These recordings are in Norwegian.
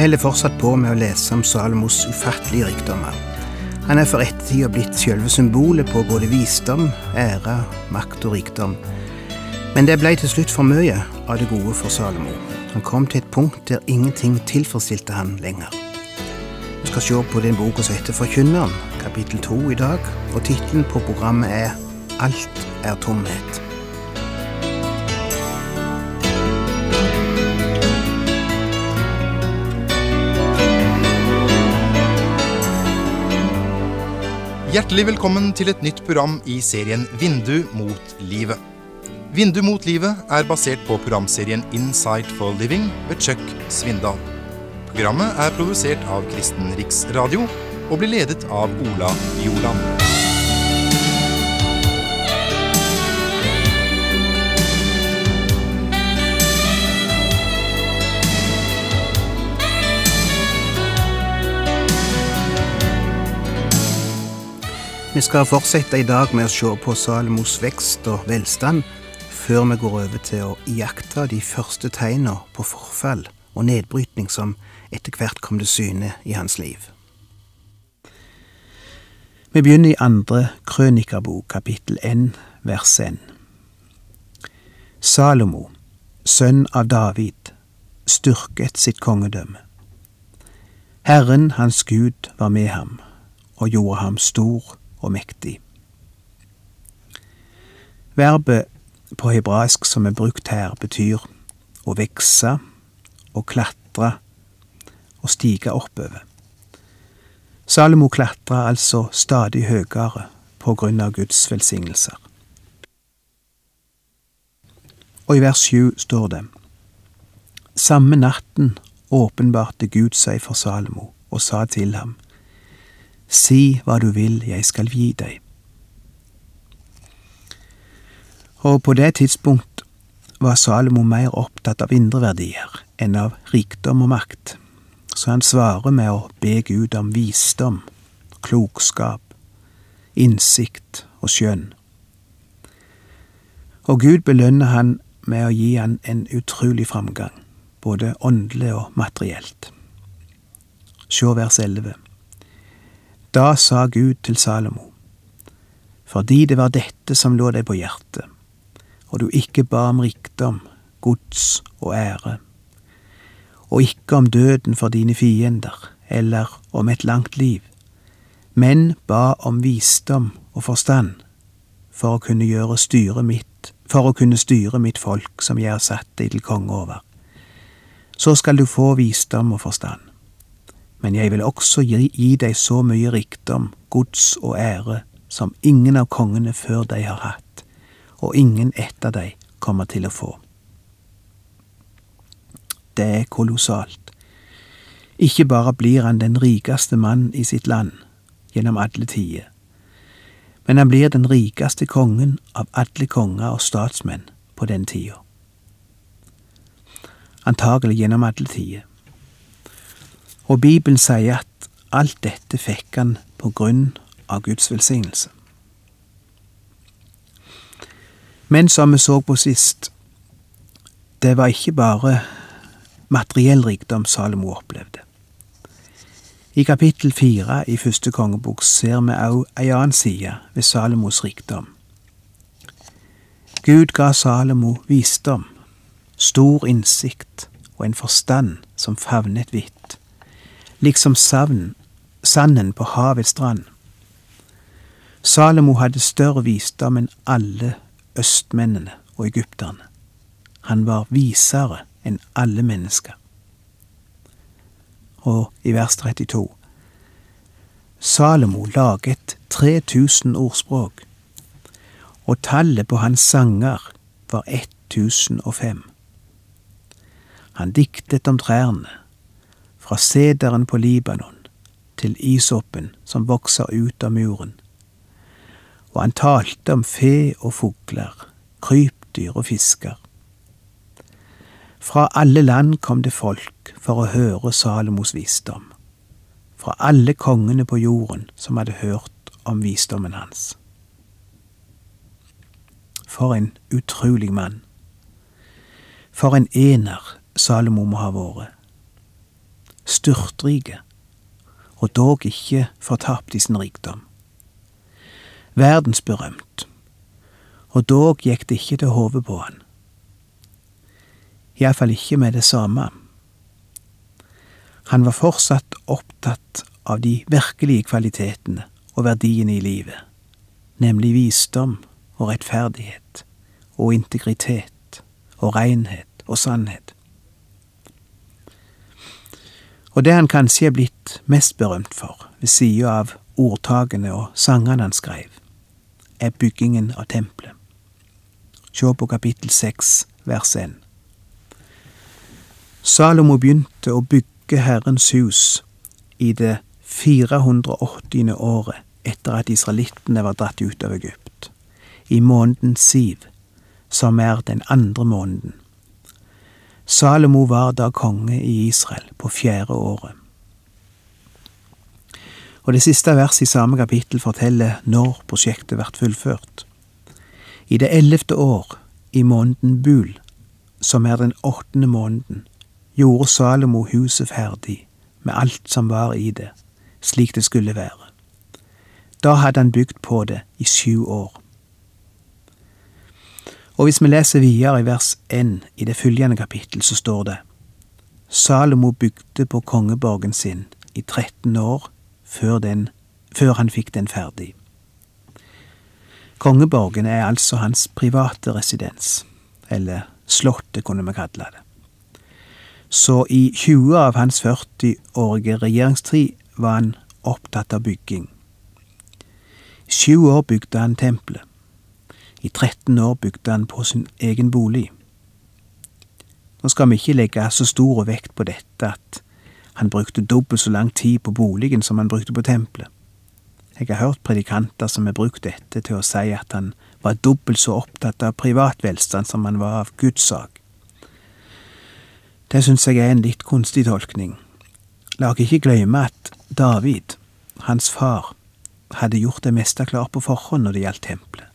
Vi holder fortsatt på med å lese om Salomos ufattelige rikdommer. Han er for ettertida blitt selve symbolet på både visdom, ære, makt og rikdom. Men det ble til slutt for mye av det gode for Salomo. Han kom til et punkt der ingenting tilfredsstilte han lenger. Vi skal se på den boka som heter Forkynneren, kapittel to i dag, og tittelen på programmet er Alt er tomhet. Hjertelig velkommen til et nytt program i serien Vindu mot livet. Vindu mot livet er basert på programserien Insight for Living ved Chuck Svindal. Programmet er produsert av Kristen Riksradio og blir ledet av Ola Joland. Vi skal fortsette i dag med å se på Salomos vekst og velstand, før vi går over til å iaktta de første tegna på forfall og nedbrytning som etter hvert kom til syne i hans liv. Vi begynner i andre krønikerbok, kapittel 1, vers 1. Salomo, sønn av David, styrket sitt kongedømme. Herren hans Gud var med ham og gjorde ham stor og mektig. Verbet på hebraisk som er brukt her, betyr å vekse, å klatre og stige oppover. Salomo klatra altså stadig høyere på grunn av Guds velsignelser. Og i vers sju står det Samme natten åpenbarte Gud seg for Salomo og sa til ham, Si hva du vil, jeg skal gi deg. Og på det tidspunkt var Salomo mer opptatt av indre verdier enn av rikdom og makt, så han svarer med å be Gud om visdom, klokskap, innsikt og skjønn. Og Gud belønner han med å gi han en utrolig framgang, både åndelig og materielt. Sjå vers elleve. Da sa Gud til Salomo, fordi det var dette som lå deg på hjertet, og du ikke ba om rikdom, gods og ære, og ikke om døden for dine fiender, eller om et langt liv, men ba om visdom og forstand, for å kunne gjøre styret mitt, for å kunne styre mitt folk som jeg har satt deg til konge over. Så skal du få visdom og forstand. Men jeg vil også gi, gi deg så mye rikdom, gods og ære som ingen av kongene før deg har hatt, og ingen etter deg kommer til å få. Det er kolossalt. Ikke bare blir han den rikeste mann i sitt land gjennom alle tider, men han blir den rikeste kongen av alle konger og statsmenn på den tida. Antagelig gjennom alle tider. Og Bibelen sier at alt dette fikk han på grunn av Guds velsignelse. Men som vi så på sist, det var ikke bare materiell rikdom Salomo opplevde. I kapittel fire i første kongebok ser vi òg ei annen side ved Salomos rikdom. Gud ga Salomo visdom, stor innsikt og en forstand som favnet vidt liksom savn, sanden på havets strand. Salomo hadde større visdom enn alle østmennene og egypterne. Han var visere enn alle mennesker. Og i vers 32 Salomo laget 3000 ordspråk, og tallet på hans sanger var 1005. Han diktet om trærne, fra sederen på Libanon til isoppen som vokser ut av muren. Og han talte om fe og fugler, krypdyr og fisker. Fra alle land kom det folk for å høre Salomos visdom, fra alle kongene på jorden som hadde hørt om visdommen hans. For en utrolig mann. For en ener Salomo må ha vært. Styrtrike, og dog ikke fortapt i sin rikdom. Verdensberømt, og dog gikk det ikke til hodet på han. Iallfall ikke med det samme. Han var fortsatt opptatt av de virkelige kvalitetene og verdiene i livet, nemlig visdom og rettferdighet og integritet og renhet og sannhet. Og det han kanskje er blitt mest berømt for, ved sida av ordtakene og sangene han skrev, er byggingen av tempelet. Se på kapittel seks, vers én. Salomo begynte å bygge Herrens hus i det 480. året etter at israelittene var dratt ut av Egypt, i måneden Siv, som er den andre måneden. Salomo var da konge i Israel på fjerde året. Og det siste verset i samme kapittel forteller når prosjektet ble fullført. I det ellevte år, i måneden Bul, som er den åttende måneden, gjorde Salomo huset ferdig med alt som var i det, slik det skulle være. Da hadde han bygd på det i sju år. Og hvis vi leser videre i vers 1 i det følgende kapittel, så står det Salomo bygde på kongeborgen sin i 13 år før, den, før han fikk den ferdig. Kongeborgen er altså hans private residens, eller slottet, kunne vi kalle det. Så i 20 av hans 40-årige regjeringstid var han opptatt av bygging. I sju år bygde han tempelet. I 13 år bygde han på sin egen bolig. Nå skal vi ikke legge så stor vekt på dette at han brukte dobbelt så lang tid på boligen som han brukte på tempelet. Jeg har hørt predikanter som har brukt dette til å si at han var dobbelt så opptatt av privat velstand som han var av Guds sak. Det syns jeg er en litt kunstig tolkning. La oss ikke glemme at David, hans far, hadde gjort det meste klart på forhånd når det gjaldt tempelet.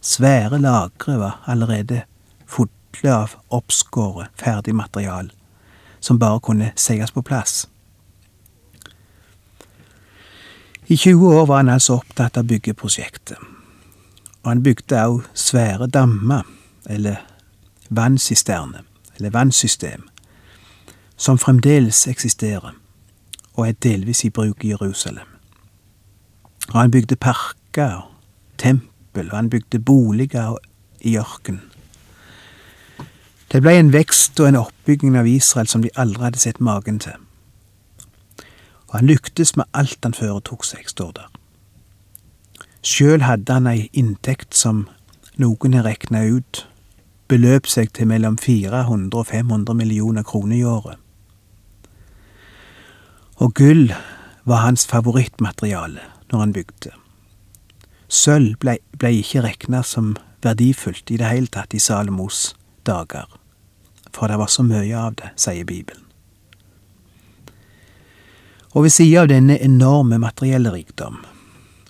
Svære lagre var allerede fulle av oppskåret ferdig material, som bare kunne sies på plass. I 20 år var han altså opptatt av byggeprosjektet, og han bygde også svære dammer, eller vannsisterne, eller vannsystem, som fremdeles eksisterer, og er delvis i bruk i Jerusalem. Og han bygde parker og tempel, og han bygde boliger i ørkenen. Det ble en vekst og en oppbygging av Israel som de aldri hadde sett magen til. Og han lyktes med alt han foretok seg, står der. Sjøl hadde han ei inntekt som noen har regna ut beløp seg til mellom 400 og 500 millioner kroner i året. Og gull var hans favorittmateriale når han bygde. Sølv blei ble ikke regna som verdifullt i det hele tatt i Salomos dager, for det var så mye av det, sier Bibelen. Og ved sida av denne enorme materielle rikdom,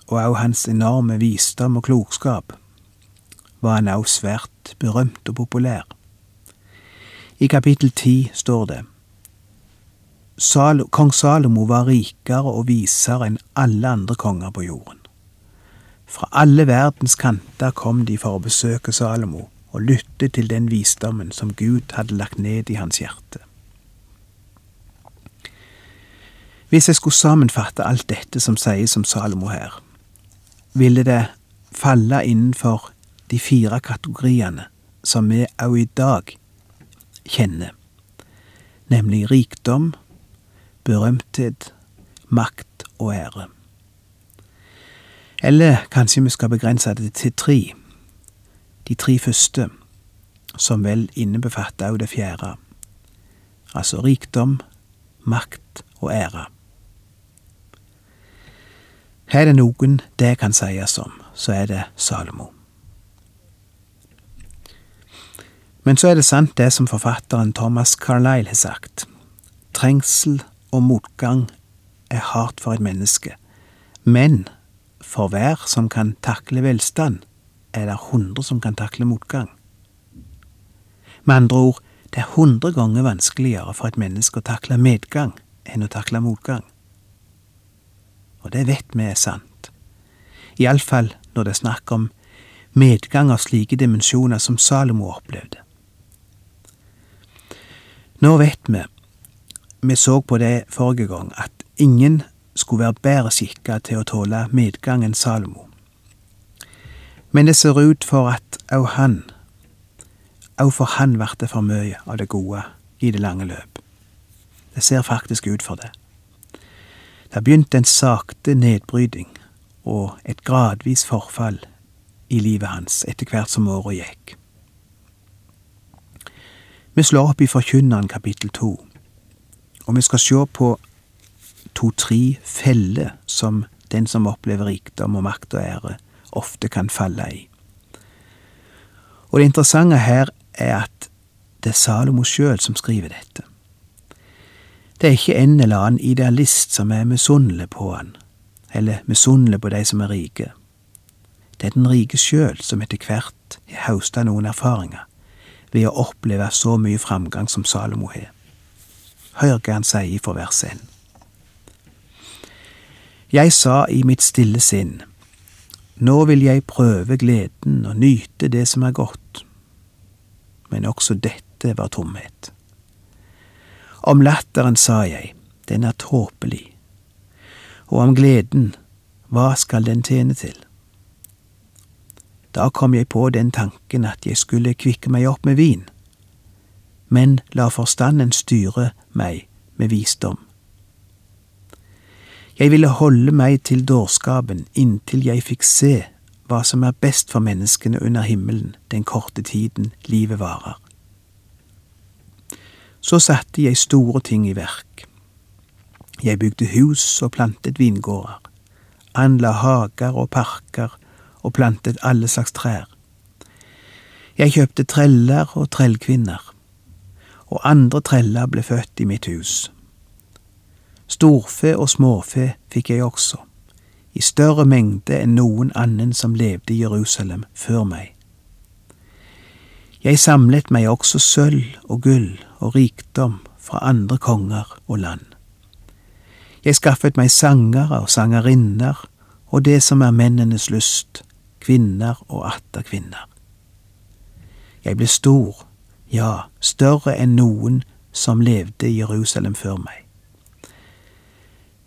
og òg hans enorme visdom og klokskap, var han òg svært berømt og populær. I kapittel ti står det Sal Kong Salomo var rikere og visere enn alle andre konger på jorden. Fra alle verdens kanter kom de for å besøke Salomo og lytte til den visdommen som Gud hadde lagt ned i hans hjerte. Hvis jeg skulle sammenfatte alt dette som sies om Salomo her, ville det falle innenfor de fire kategoriene som vi òg i dag kjenner, nemlig rikdom, berømthet, makt og ære. Eller kanskje vi skal begrense det til tre, de tre første, som vel innebefatter òg det fjerde, altså rikdom, makt og ære. Her er det noen det kan sies om, så er det Salomo. Men så er det sant det som forfatteren Thomas Carlyle har sagt. Trengsel og motgang er hardt for et menneske, men for hver som kan takle velstand, er det hundre som kan takle motgang. Med andre ord, det er hundre ganger vanskeligere for et menneske å takle medgang enn å takle motgang. Og det vet vi er sant. Iallfall når det er snakk om medgang av slike dimensjoner som Salomo opplevde. Nå vet vi, vi så på det forrige gang, at ingen skulle være bedre skikka til å tåle medgang enn Salomo. Men det ser ut for at òg han, òg for han vart det for mye av det gode i det lange løp. Det ser faktisk ut for det. Det begynte en sakte nedbryting og et gradvis forfall i livet hans etter hvert som åra gikk. Vi slår opp i Forkynneren kapittel to, og vi skal se på to-tre feller som den som opplever rikdom og makt og ære, ofte kan falle i. Og det interessante her er at det er Salomo sjøl som skriver dette. Det er ikke en eller annen idealist som er misunnelig på han, eller misunnelig på de som er rike. Det er den rike sjøl som etter hvert har høsta noen erfaringer ved å oppleve så mye framgang som Salomo har. Hør hva han sier for vers 1. Jeg sa i mitt stille sinn, nå vil jeg prøve gleden og nyte det som er godt. Men også dette var tomhet. Om latteren sa jeg, den er tåpelig. Og om gleden, hva skal den tjene til? Da kom jeg på den tanken at jeg skulle kvikke meg opp med vin, men la forstanden styre meg med visdom. Jeg ville holde meg til dårskapen inntil jeg fikk se hva som er best for menneskene under himmelen den korte tiden livet varer. Så satte jeg store ting i verk. Jeg bygde hus og plantet vingårder, anla hager og parker og plantet alle slags trær. Jeg kjøpte treller og trellkvinner, og andre treller ble født i mitt hus. Storfe og småfe fikk jeg også, i større mengde enn noen annen som levde i Jerusalem før meg. Jeg samlet meg også sølv og gull og rikdom fra andre konger og land. Jeg skaffet meg sangere og sangerinner og det som er mennenes lyst, kvinner og atter kvinner. Jeg ble stor, ja, større enn noen som levde i Jerusalem før meg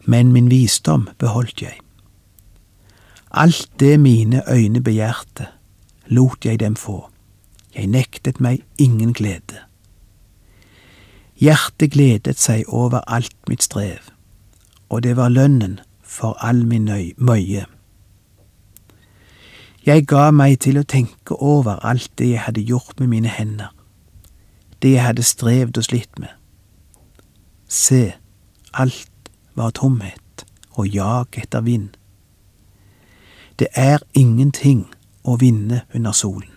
men min visdom beholdt jeg. Alt det mine øyne begjærte, lot jeg dem få, jeg nektet meg ingen glede. Hjertet gledet seg over alt mitt strev, og det var lønnen for all min møye. Jeg ga meg til å tenke over alt det jeg hadde gjort med mine hender, det jeg hadde strevd og slitt med. Se, alt var tomhet og jag etter vind. Det er ingenting å vinne under solen.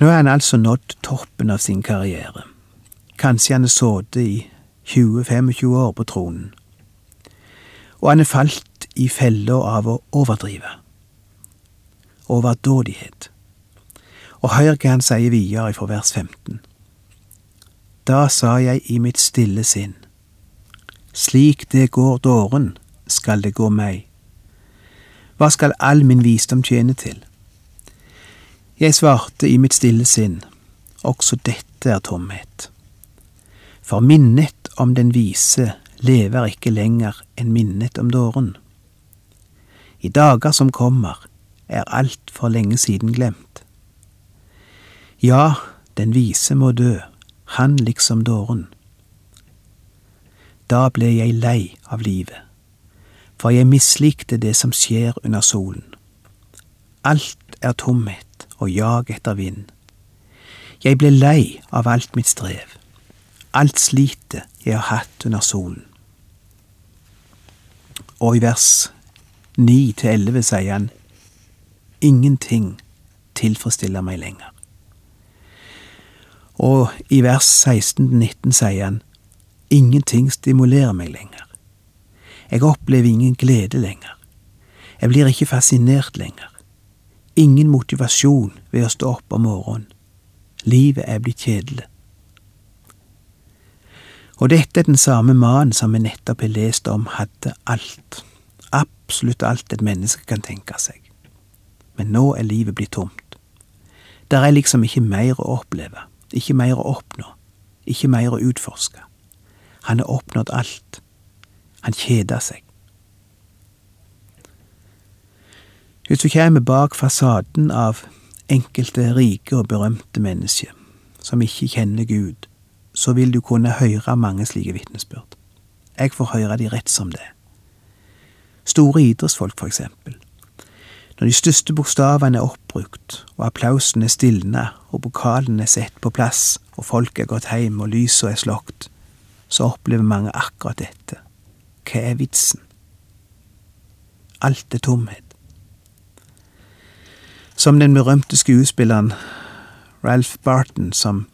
Nå er han altså nådd toppen av sin karriere. Kanskje han har sittet i 20-25 år på tronen. Og han er falt i fella av å overdrive. Overdådighet. Og hør hva han sier videre fra vers 15. Da sa jeg i mitt stille sinn, slik det går dåren, skal det gå meg. Hva skal all min visdom tjene til? Jeg svarte i mitt stille sinn, også dette er tomhet. For minnet om den vise lever ikke lenger enn minnet om dåren. I dager som kommer, er alt for lenge siden glemt. Ja, den vise må dø han liksom dåren. Da ble jeg lei av livet, for jeg mislikte det som skjer under solen. Alt er tomhet og jag etter vind. Jeg ble lei av alt mitt strev, alt slitet jeg har hatt under solen. Og i vers ni til elleve sier han, ingenting tilfredsstiller meg lenger. Og i vers 16-19 sier han, ingenting stimulerer meg lenger. Jeg opplever ingen glede lenger. Jeg blir ikke fascinert lenger. Ingen motivasjon ved å stå opp om morgenen. Livet er blitt kjedelig. Og dette er den samme mannen som vi nettopp har lest om hadde alt, absolutt alt et menneske kan tenke seg. Men nå er livet blitt tomt. Der er liksom ikke mer å oppleve, ikke mer å oppnå, ikke mer å utforske. Han har oppnådd alt. Han kjeder seg. Hvis du kommer bak fasaden av enkelte rike og berømte mennesker som ikke kjenner Gud, så vil du kunne høre mange slike vitnesbyrd. Jeg får høre de rett som det. Store idrettsfolk, for eksempel. Når de største bokstavene er oppbrukt, og applausen er stilna, og pokalen er satt på plass, og folk er gått hjem, og lyset er slokt, så opplever mange akkurat dette. Hva er vitsen? Alt er tomhet. Som den berømte skuespilleren Ralph Barton, som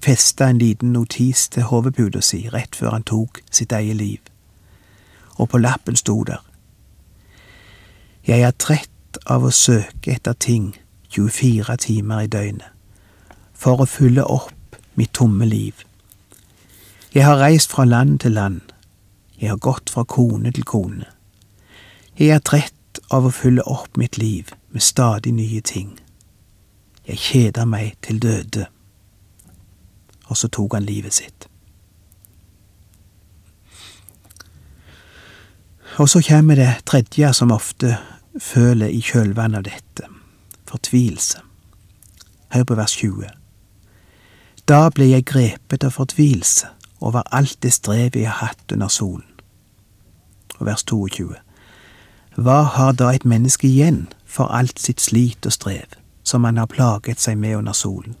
festa en liten notis til hodeputa si rett før han tok sitt eget liv, og på lappen sto der Jeg er trett av å søke etter ting 24 timer i døgnet, for å fylle opp mitt tomme liv. Jeg har reist fra land til land, jeg har gått fra kone til kone. Jeg er trett av å fylle opp mitt liv med stadig nye ting. Jeg kjeder meg til døde. Og så tok han livet sitt. Og så kommer det tredje som ofte føler i kjølvannet av dette, fortvilelse. Hør på vers 20. Da ble jeg grepet av fortvilelse over alt det strevet jeg har hatt under solen. Og vers 22. Hva har da et menneske igjen for alt sitt slit og strev, som han har plaget seg med under solen?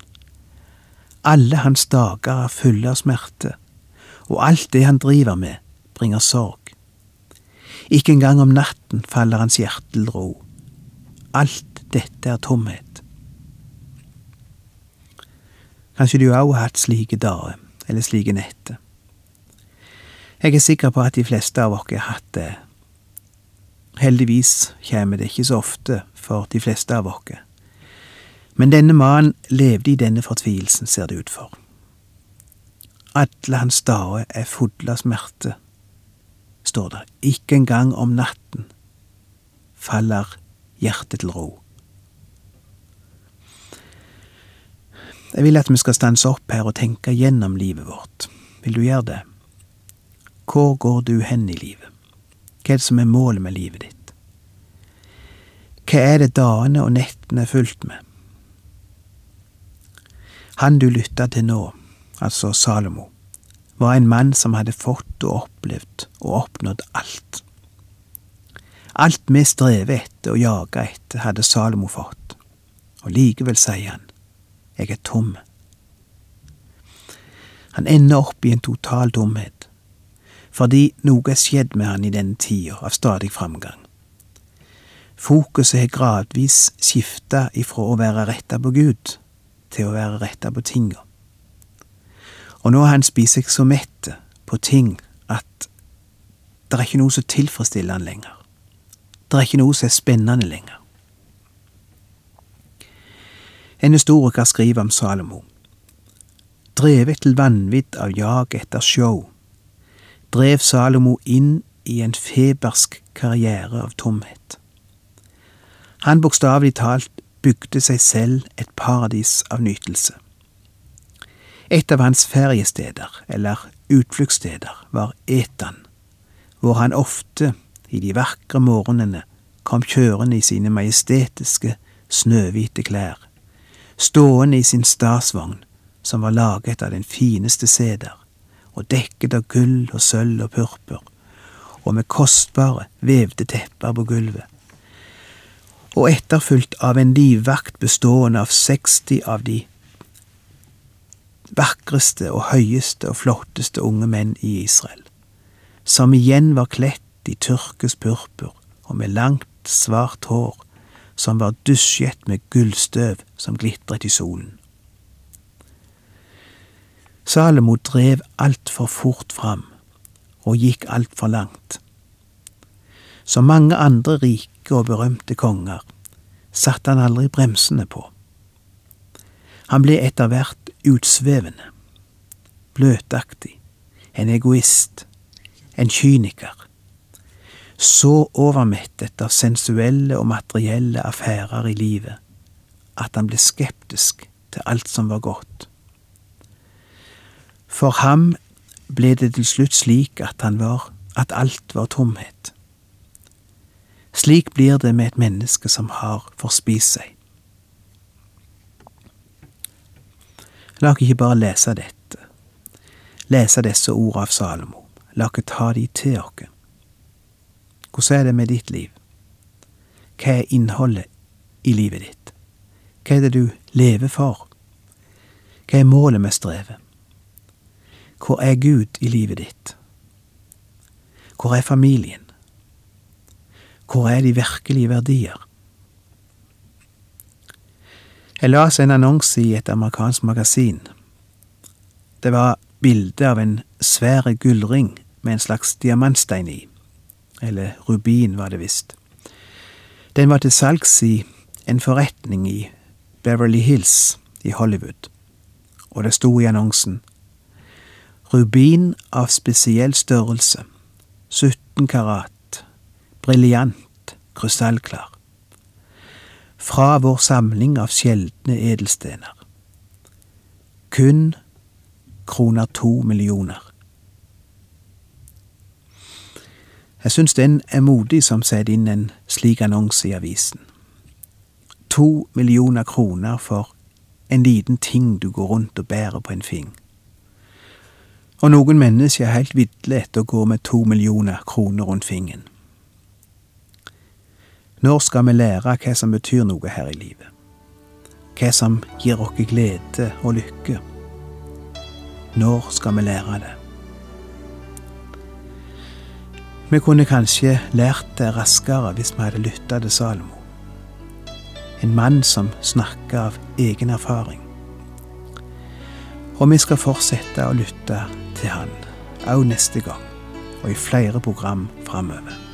Alle hans dager er fulle av smerte, og alt det han driver med, bringer sorg. Ikke engang om natten faller hans hjerte til ro. Alt dette er tomhet. Kanskje du òg har hatt slike dager, eller slike netter. Jeg er sikker på at de fleste av oss har hatt det. Heldigvis kommer det ikke så ofte for de fleste av oss. Men denne mannen levde i denne fortvilelsen, ser det ut for. Alle hans dager er fulle av smerte, står det. Ikke engang om natten faller hjertet til ro. Jeg vil at vi skal stanse opp her og tenke gjennom livet vårt. Vil du gjøre det? Hvor går du hen i livet? Hva er det som er målet med livet ditt? Hva er det dagene og nettene er fulgt med? Han du lytta til nå, altså Salomo, var en mann som hadde fått og opplevd og oppnådd alt. Alt vi strever etter og jager etter, hadde Salomo fått, og likevel sier han, jeg er tom. Han ender opp i en total tomhet, fordi noe er skjedd med han i denne tida av stadig framgang. Fokuset har gradvis skifta ifra å være retta på Gud til å være retta på tinga. Og nå har han spist seg så mett på ting at det er ikke noe som tilfredsstiller han lenger. Det er ikke noe som er spennende lenger. En historiker skriver om Salomo. Drevet til vanvidd av jag etter show, drev Salomo inn i en febersk karriere av tomhet. Han bokstavelig talt bygde seg selv et paradis av nytelse. Et av hans feriesteder, eller utfluktssteder, var Etan, hvor han ofte, i de vakre morgenene, kom kjørende i sine majestetiske, snøhvite klær stående i sin stasvogn, som var laget av den fineste seder, og dekket av gull og sølv og purpur, og med kostbare, vevde tepper på gulvet, og etterfulgt av en livvakt bestående av 60 av de vakreste og høyeste og flotteste unge menn i Israel, som igjen var kledt i tyrkisk purpur og med langt, svart hår som var dusjet med gullstøv som glitret i solen. Salomo drev altfor fort fram og gikk altfor langt. Som mange andre rike og berømte konger satte han aldri bremsene på. Han ble etter hvert utsvevende, bløtaktig, en egoist, en kyniker. Så overmettet av sensuelle og materielle affærer i livet at han ble skeptisk til alt som var godt. For ham ble det til slutt slik at han var at alt var tomhet. Slik blir det med et menneske som har forspist seg. La oss ikke bare lese dette, lese disse ord av Salomo, la oss ta de til oss. Hvordan er det med ditt liv? Hva er innholdet i livet ditt? Hva er det du lever for? Hva er målet med strevet? Hvor er Gud i livet ditt? Hvor er familien? Hvor er de virkelige verdier? Jeg las en annonse i et amerikansk magasin. Det var bilde av en svære gullring med en slags diamantstein i. Eller rubin, var det visst. Den var til salgs i en forretning i Beverly Hills i Hollywood, og det sto i annonsen Rubin av spesiell størrelse, 17 karat, briljant, krystallklar. Fra vår samling av sjeldne edelstener. Kun kroner to millioner. Jeg syns den er modig som setter inn en slik annonse i avisen. To millioner kroner for en liten ting du går rundt og bærer på en fing. Og noen mennesker er helt ville etter å gå med to millioner kroner rundt fingeren. Når skal vi lære hva som betyr noe her i livet? Hva som gir oss glede og lykke? Når skal vi lære det? Vi kunne kanskje lært det raskere hvis vi hadde lytta til Salomo. En mann som snakker av egen erfaring. Og vi skal fortsette å lytte til han, òg neste gang, og i flere program framover.